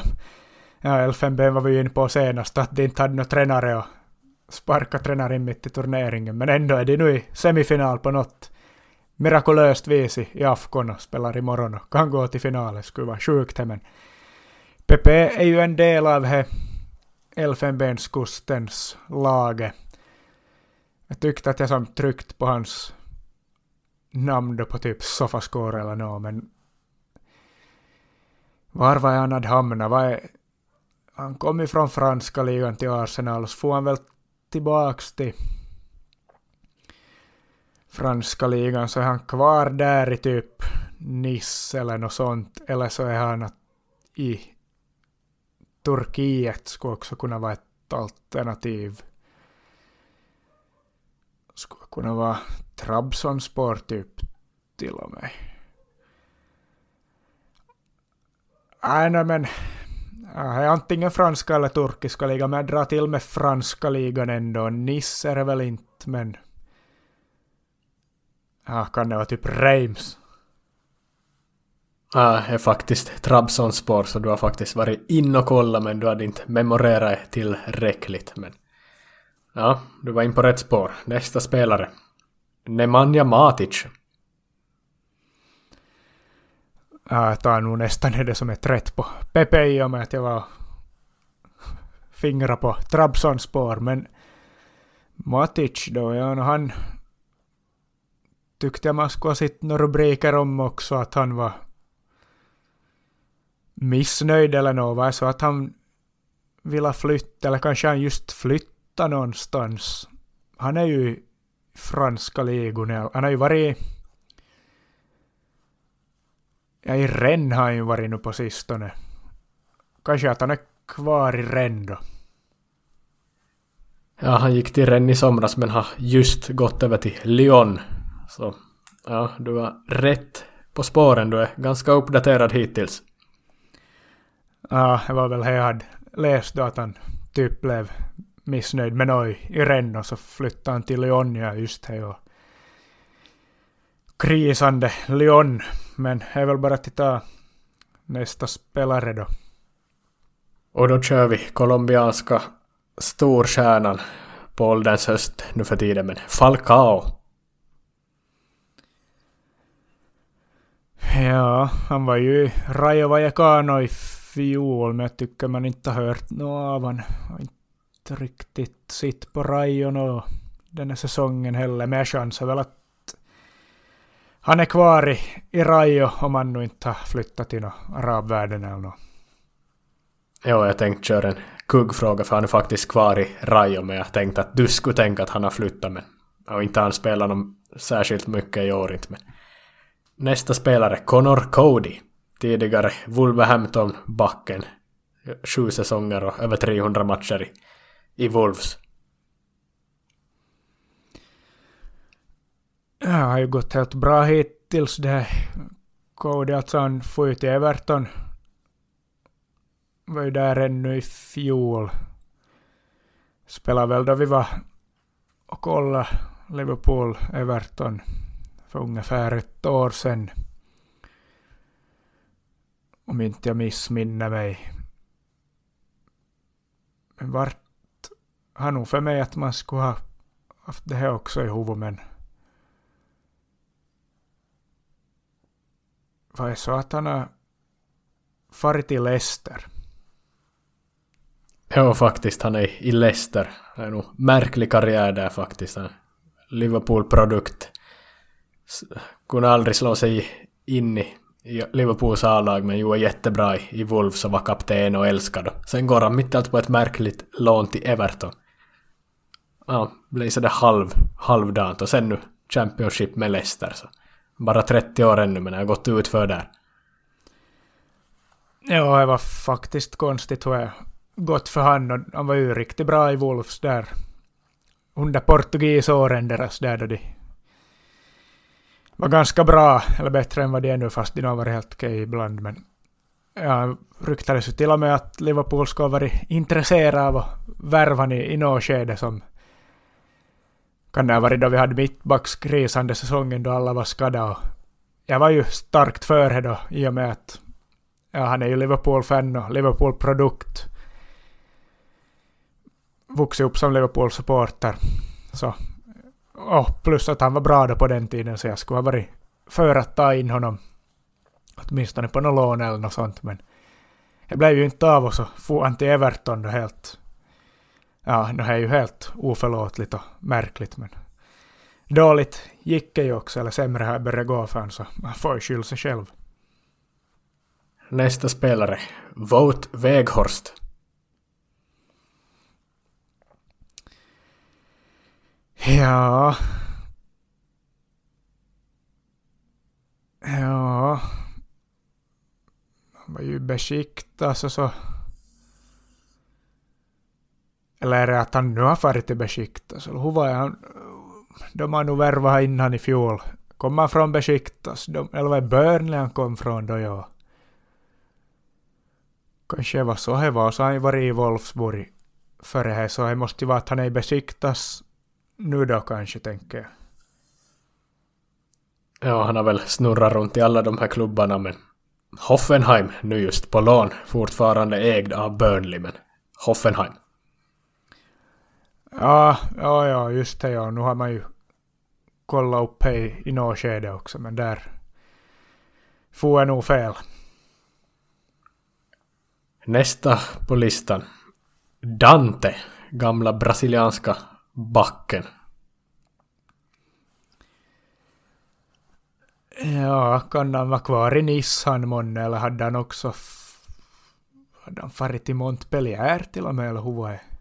ja, Elfenben var vi ju inne på senast, att de inte hade några tränare och sparka tränaren mitt i turneringen. Men ändå är de nu i semifinal på något mirakulöst vis i, Afkon och spelar imorgon och kan gå till finalen. Skulle vara sjukt men Pepe är ju en del av he Elfenbenskustens laget. Jag tyckte att jag som tryckt på hans namn då på typ Sofascore eller något, men var var han hade hamnat? Var är... Han kom ju från franska ligan till Arsenal och så får han väl tillbaks till franska ligan så är han kvar där i typ Nice eller något sånt. Eller så är han i Turkiet skulle också kunna vara ett alternativ. Skulle kunna vara Trabzonspor typ till och med. Nej, nej men äh, antingen franska eller turkiska ligan, men jag drar till med franska ligan ändå. Nice är det väl inte, men... Ja, kan det vara typ Reims? Äh, ja, är faktiskt Trabzonspor, så du har faktiskt varit in och kollat, men du hade inte memorerat tillräckligt. Men... Ja, du var in på rätt spår. Nästa spelare. Nemanja Matic. jag tar nog nästan det som är trött på Pepe i och med att jag var fingra på Trabzons spår. Men Matic då, ja, han tyckte jag man skulle ha sett några rubriker om också att han var missnöjd eller något, så att han ville flytta, eller kanske han just flytta någonstans. Han är ju franska ligorna, han har ju varit Ja, i Rennes har han ju varit nu på sistone. Kanske att han är kvar i Rennes då. Ja, han gick till Rennes i somras men har just gått över till Lyon. Så ja, du var rätt på spåren. Du är ganska uppdaterad hittills. Ja, det var väl det jag hade läst då att han typ blev missnöjd med något i Rennes och så flyttade han till Lyon, ja just det. Och krisande Lyon. Men det är väl bara att titta nästa spelare då. Och då kör vi colombianska storstjärnan på ålderns höst nu för tiden, men Falcao. Ja, han var ju i Rayo Vallecano i fjol, men jag tycker man inte har hört något av honom. Inte riktigt sitt på Rayo nå den här säsongen heller, men jag chansar väl att han är kvar i, i Rayo om han nu inte har flyttat till arabvärlden eller något. Jo, jag tänkte köra en kuggfråga för han är faktiskt kvar i Rayo men jag tänkte att du skulle tänka att han har flyttat men och inte han spelar någon särskilt mycket i år inte men. Nästa spelare, Connor Cody. Tidigare Wolverhampton-backen. Sju säsonger och över 300 matcher i, i Wolves. Det har ju gått helt bra hittills det Cody, alltså han får ju till Everton. Var ju där ännu i fjol. Spelade väl då vi var och kollade Liverpool-Everton för ungefär ett år sedan. Om inte jag missminner mig. Men vart har nog för mig att man skulle ha haft det här också i huvudet men var det så att han har farit till Leicester? Ja, faktiskt. Han är i Leicester. Det är nog märklig karriär där faktiskt. Liverpool-produkt. Kunde aldrig slå sig in i Liverpools A-lag men gjorde jättebra i Wolves och var kapten och älskad. Sen går han mitt allt på ett märkligt lån till Everton. Ja, blir sådär halv, halvdant och sen nu Championship med Leicester. Så bara 30 år ännu men jag har gått ut för där. Ja, det var faktiskt konstigt hur jag gått för han och han var ju riktigt bra i Wolves där. Under portugisåren deras där då de var ganska bra, eller bättre än vad de är nu, fast de har varit helt okej ibland. Men ja, ryktades ju till och med att Liverpool skulle ha varit intresserade av att värva i, i något skede som kan det ha varit då vi hade mittbackskrisande säsongen då alla var skadade. jag var ju starkt före då i och med att ja, han är ju Liverpool-fan och Liverpool-produkt. Vuxit upp som Liverpool-supporter. Så, och plus att han var bra då på den tiden så jag skulle ha varit för att ta in honom. Åtminstone på något lån eller något sånt men det blev ju inte av och så for han till Everton då helt Ja, det är ju helt oförlåtligt och märkligt men dåligt gick det ju också, eller sämre har börjat gå för honom så man får ju skylla sig själv. Nästa spelare, Vote Weghorst. Ja... Ja... Han var ju besiktas och så eller är det att han nu har farit till Besiktas? Eller alltså, hur var han? De har nog värvat innan i fjol. Kommer han från Besiktas? Alltså, de, eller var det Burnley han kom från då, ja. Kanske var så det var, så har han ju varit i Wolfsburg före det, så det måste ju vara att han är i Besiktas nu då kanske, tänker jag. Ja, han har väl snurrat runt i alla de här klubbarna, men Hoffenheim nu just på lån, fortfarande ägd av Burnley, men Hoffenheim. Ja, ja, ja, just det ja. Nu har man ju kollat upp i, i något skede också, men där får jag nog fel. Nästa på listan. Dante, gamla brasilianska backen. Ja, kan han vara kvar i Nice han månne, eller hade han också... Hade han farit till Montpellier till och med, eller hur var det?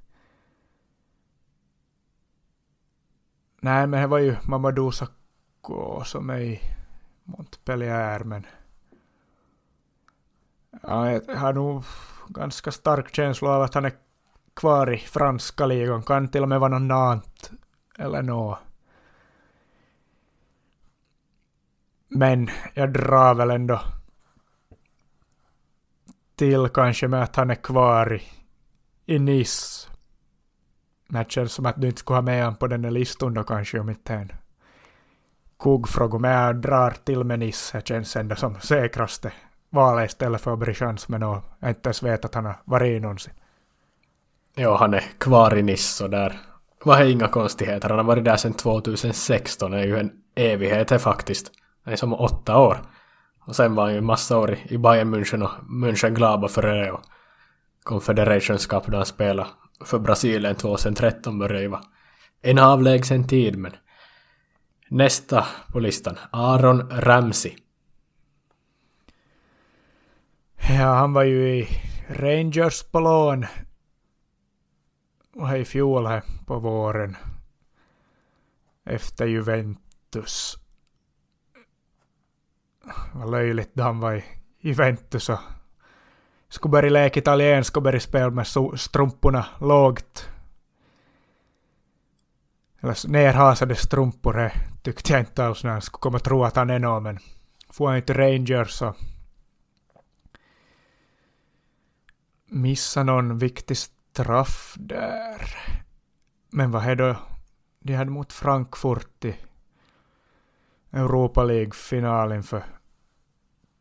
Nej, men det var ju Mamadou Sakho som är i Montpellier, men... Ja, jag har nog ganska stark känsla av att han är kvar i franska ligan. Kan till och med vara någon Nant eller nå. Men jag drar väl ändå till kanske med att han är kvar i, i Nice när det känns som att du inte skulle ha med honom på den där listan då kanske om inte en kuggfråga. Men jag drar till med Nisse. känns ändå som säkraste valet istället för att bli chans med något. Jag inte ens vet att han har varit i någonsin. Ja, han är kvar i Nisse och där var det inga konstigheter. Han har varit där sedan 2016. Det är ju en evighet faktiskt. Det är som åtta år. Och sen var han ju massa år i Bayern München och München Glaba före det och Confederations Cup då han spelade för Brasilien 2013 börjar ju vara en avlägsen tid men nästa på listan, Aaron Ramsey. Ja, han var ju i Rangers på lån och här i fjol här på våren efter Juventus. Vad löjligt då han var i Juventus och skulle börja leka italienska och börja spela med strumporna lågt. Eller nerhasade strumpor det tyckte jag inte alls när han skulle komma tro att han är någon, men får han inte Rangers så missa någon viktig straff där. Men vad är då? De hade mot Frankfurt i Europa League-finalen för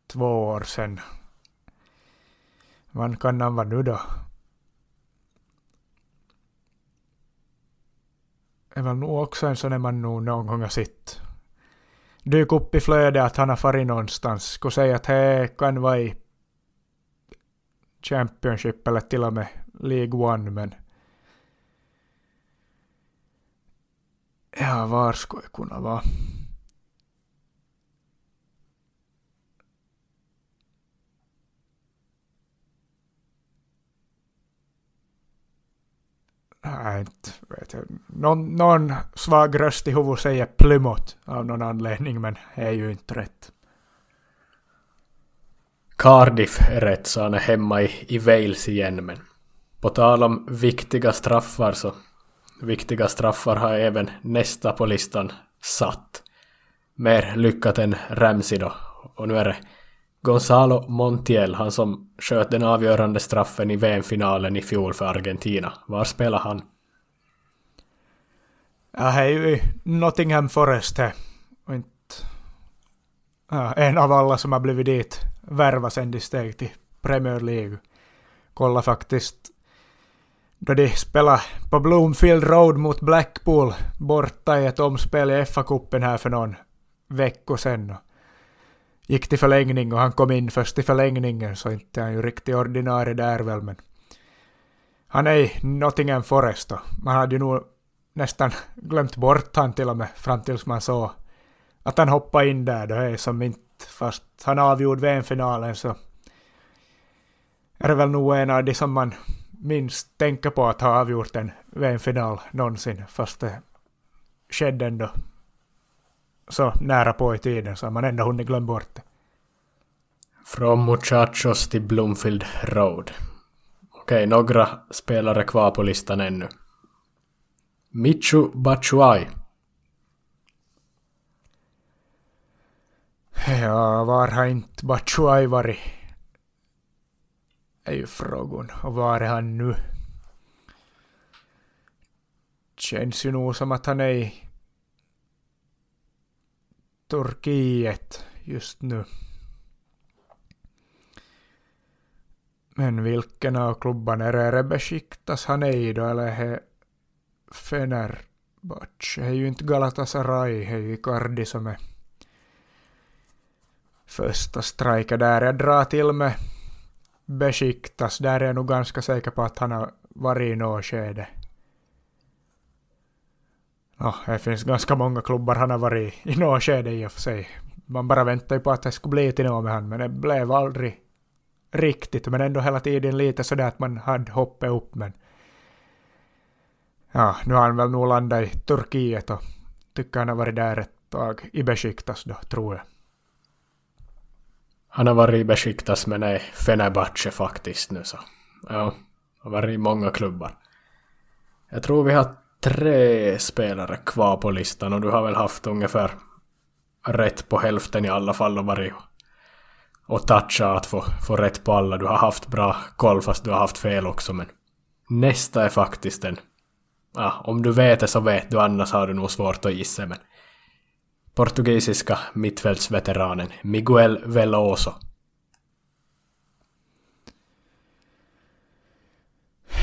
två år sedan. Vad kan han vara nu då? Det var nog också en sån där man nog någon gång har sett. Dyk upp i flödet att han har farit någonstans. Skulle säga att det kan vara i Championship eller till och med League One men Ja, var skulle det kunna vara? Nej, inte vet jag. Någon, någon svag röst i huvudet säger Plymouth av någon anledning, men det är ju inte rätt. Cardiff är rätt så han är hemma i, i Wales igen men på tal om viktiga straffar så viktiga straffar har även nästa på listan satt. Mer lyckat än Ramsey då. Och nu är det Gonzalo Montiel, han som sköt den avgörande straffen i VM-finalen i fjol för Argentina. Var spelar han? Ja, det är ju Nottingham Forest här. Ja, en av alla som har blivit dit värva sen de steg till Premier League. Kolla faktiskt då de spelade på Bloomfield Road mot Blackpool borta i ett omspel i FA-cupen här för någon vecka sedan. Gick till förlängning och han kom in först i förlängningen så inte är han ju riktigt ordinarie där väl men han är i Nottingham Forest och Man hade ju nog nästan glömt bort han till och med fram tills man såg att han hoppade in där. Det är som inte fast han avgjorde VM-finalen så är det väl nog en av de som man minst tänker på att ha avgjort en VM-final någonsin, fast det skedde ändå så nära på i tiden så har man ändå hunnit glömma bort det. Från Muchachos till Bloomfield Road. Okej, några spelare kvar på listan ännu. Michu Batshuay. Ja, var har inte Batshuay varit? är ju frågan. Och var är han nu? Känns ju nog som att han är i Turkiet just nu. Men vilken av klubbarna är det? Är det Besiktas han är i då, eller är det Fenerbahce? Det är ju inte Galatasaray, det är ju Icardi som är första striker där. Jag drar till med Besiktas, där är jag nog ganska säker på att han har varit i något skede. Ja, det finns ganska många klubbar han har varit i, i något skede i och för sig. Man bara väntade ju på att det skulle bli till något med honom. men det blev aldrig riktigt. Men ändå hela tiden lite sådär att man hade hoppet upp, men... Ja, nu har han väl nog landat i Turkiet och tycker han har varit där ett tag i Besiktas då, tror jag. Han har varit i Besiktas men är Fenerbahce faktiskt nu så. Ja, har varit i många klubbar. Jag tror vi har tre spelare kvar på listan och du har väl haft ungefär rätt på hälften i alla fall och varit och toucha att få, få rätt på alla. Du har haft bra koll fast du har haft fel också men nästa är faktiskt en... Ja, om du vet det så vet du annars har du nog svårt att gissa men portugisiska mittfältsveteranen Miguel Veloso.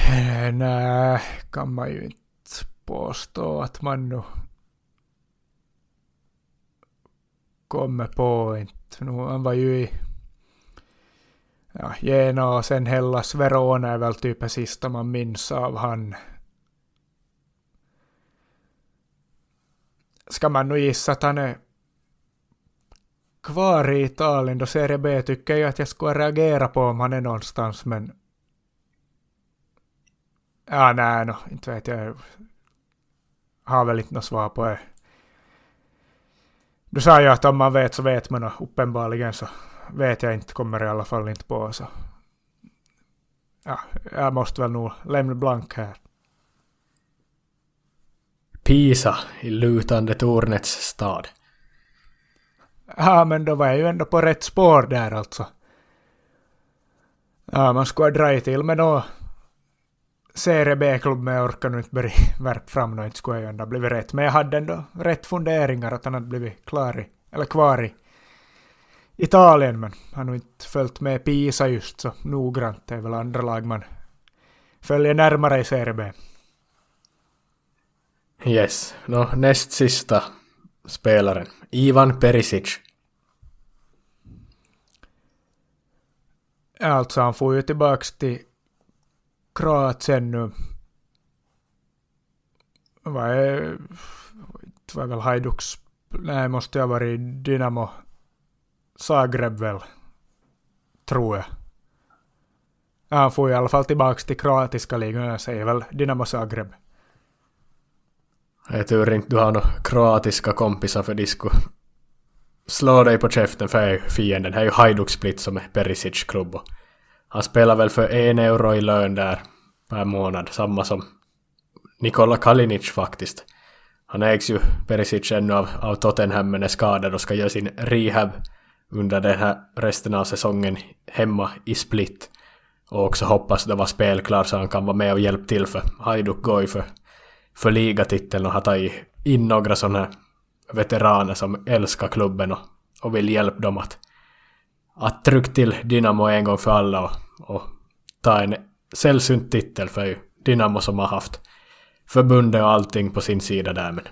Eh, nej, kan man ju inte påstå att man nu kommer på inte. Nu, han var ju i ja, Gena och sen Hellas Verona är väl typ det sista man minns av han. ska man nu gissa att han är kvar i Italien då Serie B tycker jag att jag skulle reagera på om han är någonstans men ja nej no, inte vet jag har väl inte något svar på det. Du sa ju att om man vet så vet man och uppenbarligen så vet jag inte, kommer i alla fall inte på så. Ja, jag måste väl nog lämna blank här. Pisa i lutande tornets stad. Ja, men då var jag ju ändå på rätt spår där alltså. Ja, man skulle ha dragit till med då Serie B-klubb, men jag orkar nu inte börja värpa fram inte skulle jag ju ändå blivit rätt. Men jag hade ändå rätt funderingar att han hade blivit klar i, eller kvar i Italien, men han har inte följt med Pisa just så noggrant. Det är väl andra lag man följer närmare i Serie B. Yes. No, näst sista spelaren. Ivan Perisic. Alltså han får ju tillbaks till Kroatien eh, nu. Vad är... Det var väl Hajduks... Nej, måste jag varit Dynamo Zagreb väl. Tror jag. Ja, han får i alla fall tillbaka till kroatiska ligan. Jag säger väl Dynamo Zagreb. Jag tur inte du har några kroatiska kompisar för disco slå dig på käften för jag är fienden. Det är ju Hajduk Split som är Perisic klubb. Han spelar väl för en euro i lön där per månad, samma som Nikola Kalinic faktiskt. Han ägs ju Perisic ännu av, av Tottenham men är skadad och ska göra sin rehab under den här resten av säsongen hemma i Split. Och också hoppas det var spelklar så han kan vara med och hjälpa till för Hajduk går ju för, för ligatiteln och har tagit in några sådana här veteraner som älskar klubben och, och vill hjälpa dem att, att trycka till Dynamo en gång för alla och, ta en sällsynt titel för ju Dynamo som har haft förbundet och allting på sin sida där men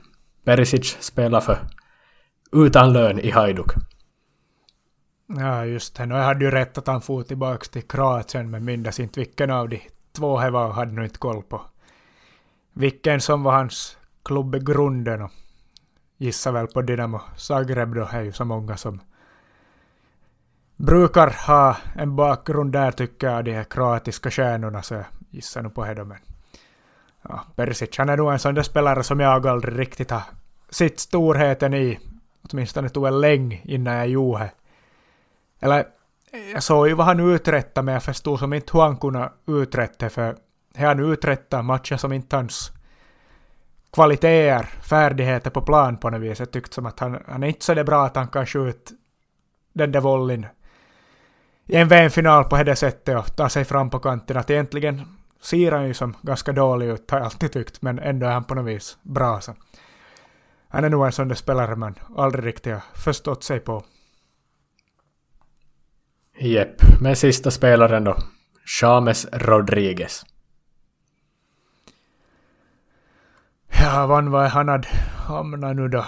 Perisic spelar för utan lön i Hajduk. Ja, just det. Jag hade ju rätt att han for tillbaka till Kroatien, men minns inte vilken av de två det var och hade nog inte koll på vilken som var hans klubb i grunden. Och gissar väl på Dynamo Zagreb då, är ju så många som brukar ha en bakgrund där tycker jag, de här kroatiska stjärnorna, så jag gissar nog på det men ja, Persic han är nog en sån där spelare som jag aldrig riktigt har sett storheten i. Åtminstone tog en länge innan jag gjorde Eller jag såg ju vad han uträttade men jag förstod som inte hur han kunde uträtta för han uträttade matcher som inte hans kvaliteter, färdigheter på plan på något vis. Jag tyckte som att han, han är inte så det bra att han kan skjuta den där volleyn i en VM-final på det sättet och ta sig fram på kanten. Att egentligen ser han ju som ganska dålig ut, har jag alltid tyckt, men ändå är han på något vis bra. Så. Han är nog en sån där spelare man aldrig riktigt har förstått sig på. Jepp, men sista spelaren då. James Rodriguez. Ja, vann vad han hade hamnat nu då.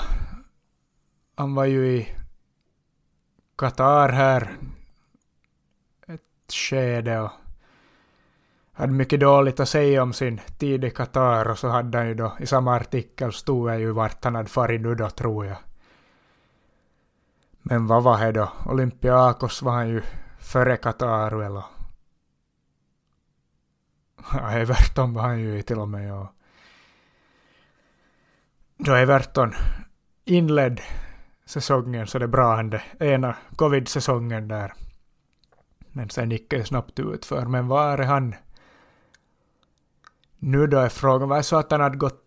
Han var ju i Qatar här skede och hade mycket dåligt att säga om sin tid i Qatar och så hade han ju då i samma artikel stod jag ju vart han hade farit nu då tror jag. Men vad var det då? Olympiakos var han ju före Qatar och... Ja, Everton var han ju i till och med och då Everton inledd säsongen så det bra hände ena covid-säsongen där. Men sen gick det snabbt ut för Men var är han nu då är frågan, var det så att han hade gått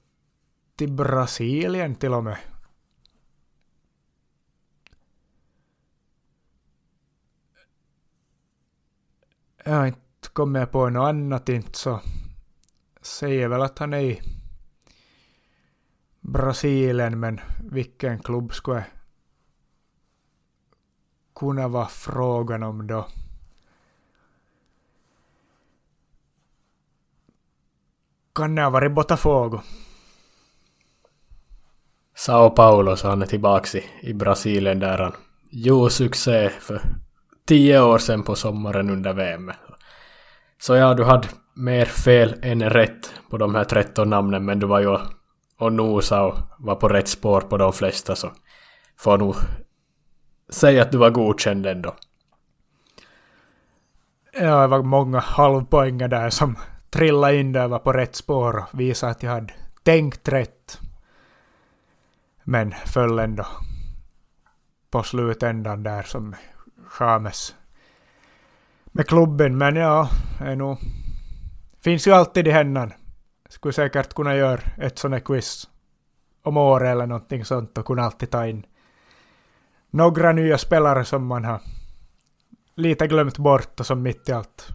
till Brasilien till och med? Jag har inte kommit på något annat inte så säger väl att han är i Brasilien men vilken klubb skulle kunna vara frågan om då? Kan det ha varit Botafogo? Sao Paulo, så han är tillbaka i, i Brasilien där han gjorde succé för tio år sedan på sommaren under VM. Så ja, du hade mer fel än rätt på de här 13 namnen, men du var ju och nosa och var på rätt spår på de flesta så får nog säga att du var godkänd ändå. Ja, det var många halvpoänger där som trillade in där var på rätt spår och visade att jag hade tänkt rätt. Men föll ändå på slutändan där som Chames med klubben. Men ja, är nog... Finns ju alltid i händan. Skulle säkert kunna göra ett sånt här quiz om året eller någonting sånt och kunna alltid ta in några nya spelare som man har lite glömt bort och som mitt i allt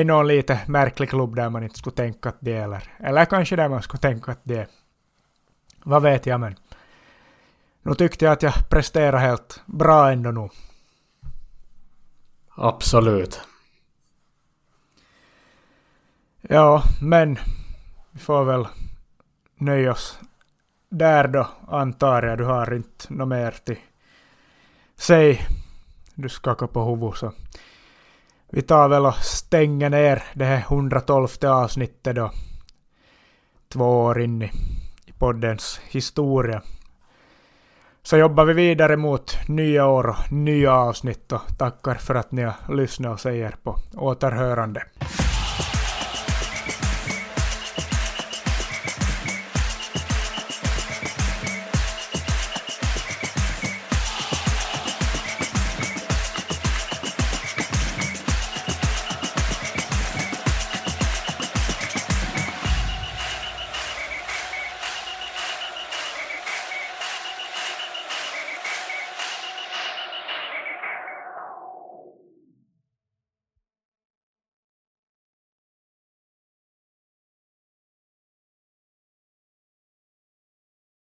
är någon lite märklig klubb där man inte skulle tänka att det eller, eller kanske där man skulle tänka att det. Vad vet jag men. Nu tyckte jag att jag presterade helt bra ändå nu. Absolut. Ja, men vi får väl nöja oss där då, antar jag. Du har inte något mer till säg. Du skakar på huvudet så vi tar väl och stänger ner det här 112 avsnittet då. Två år in i, poddens historia. Så jobbar vi vidare mot nya år och nya avsnitt och tackar för att ni har lyssnat och säger på återhörande.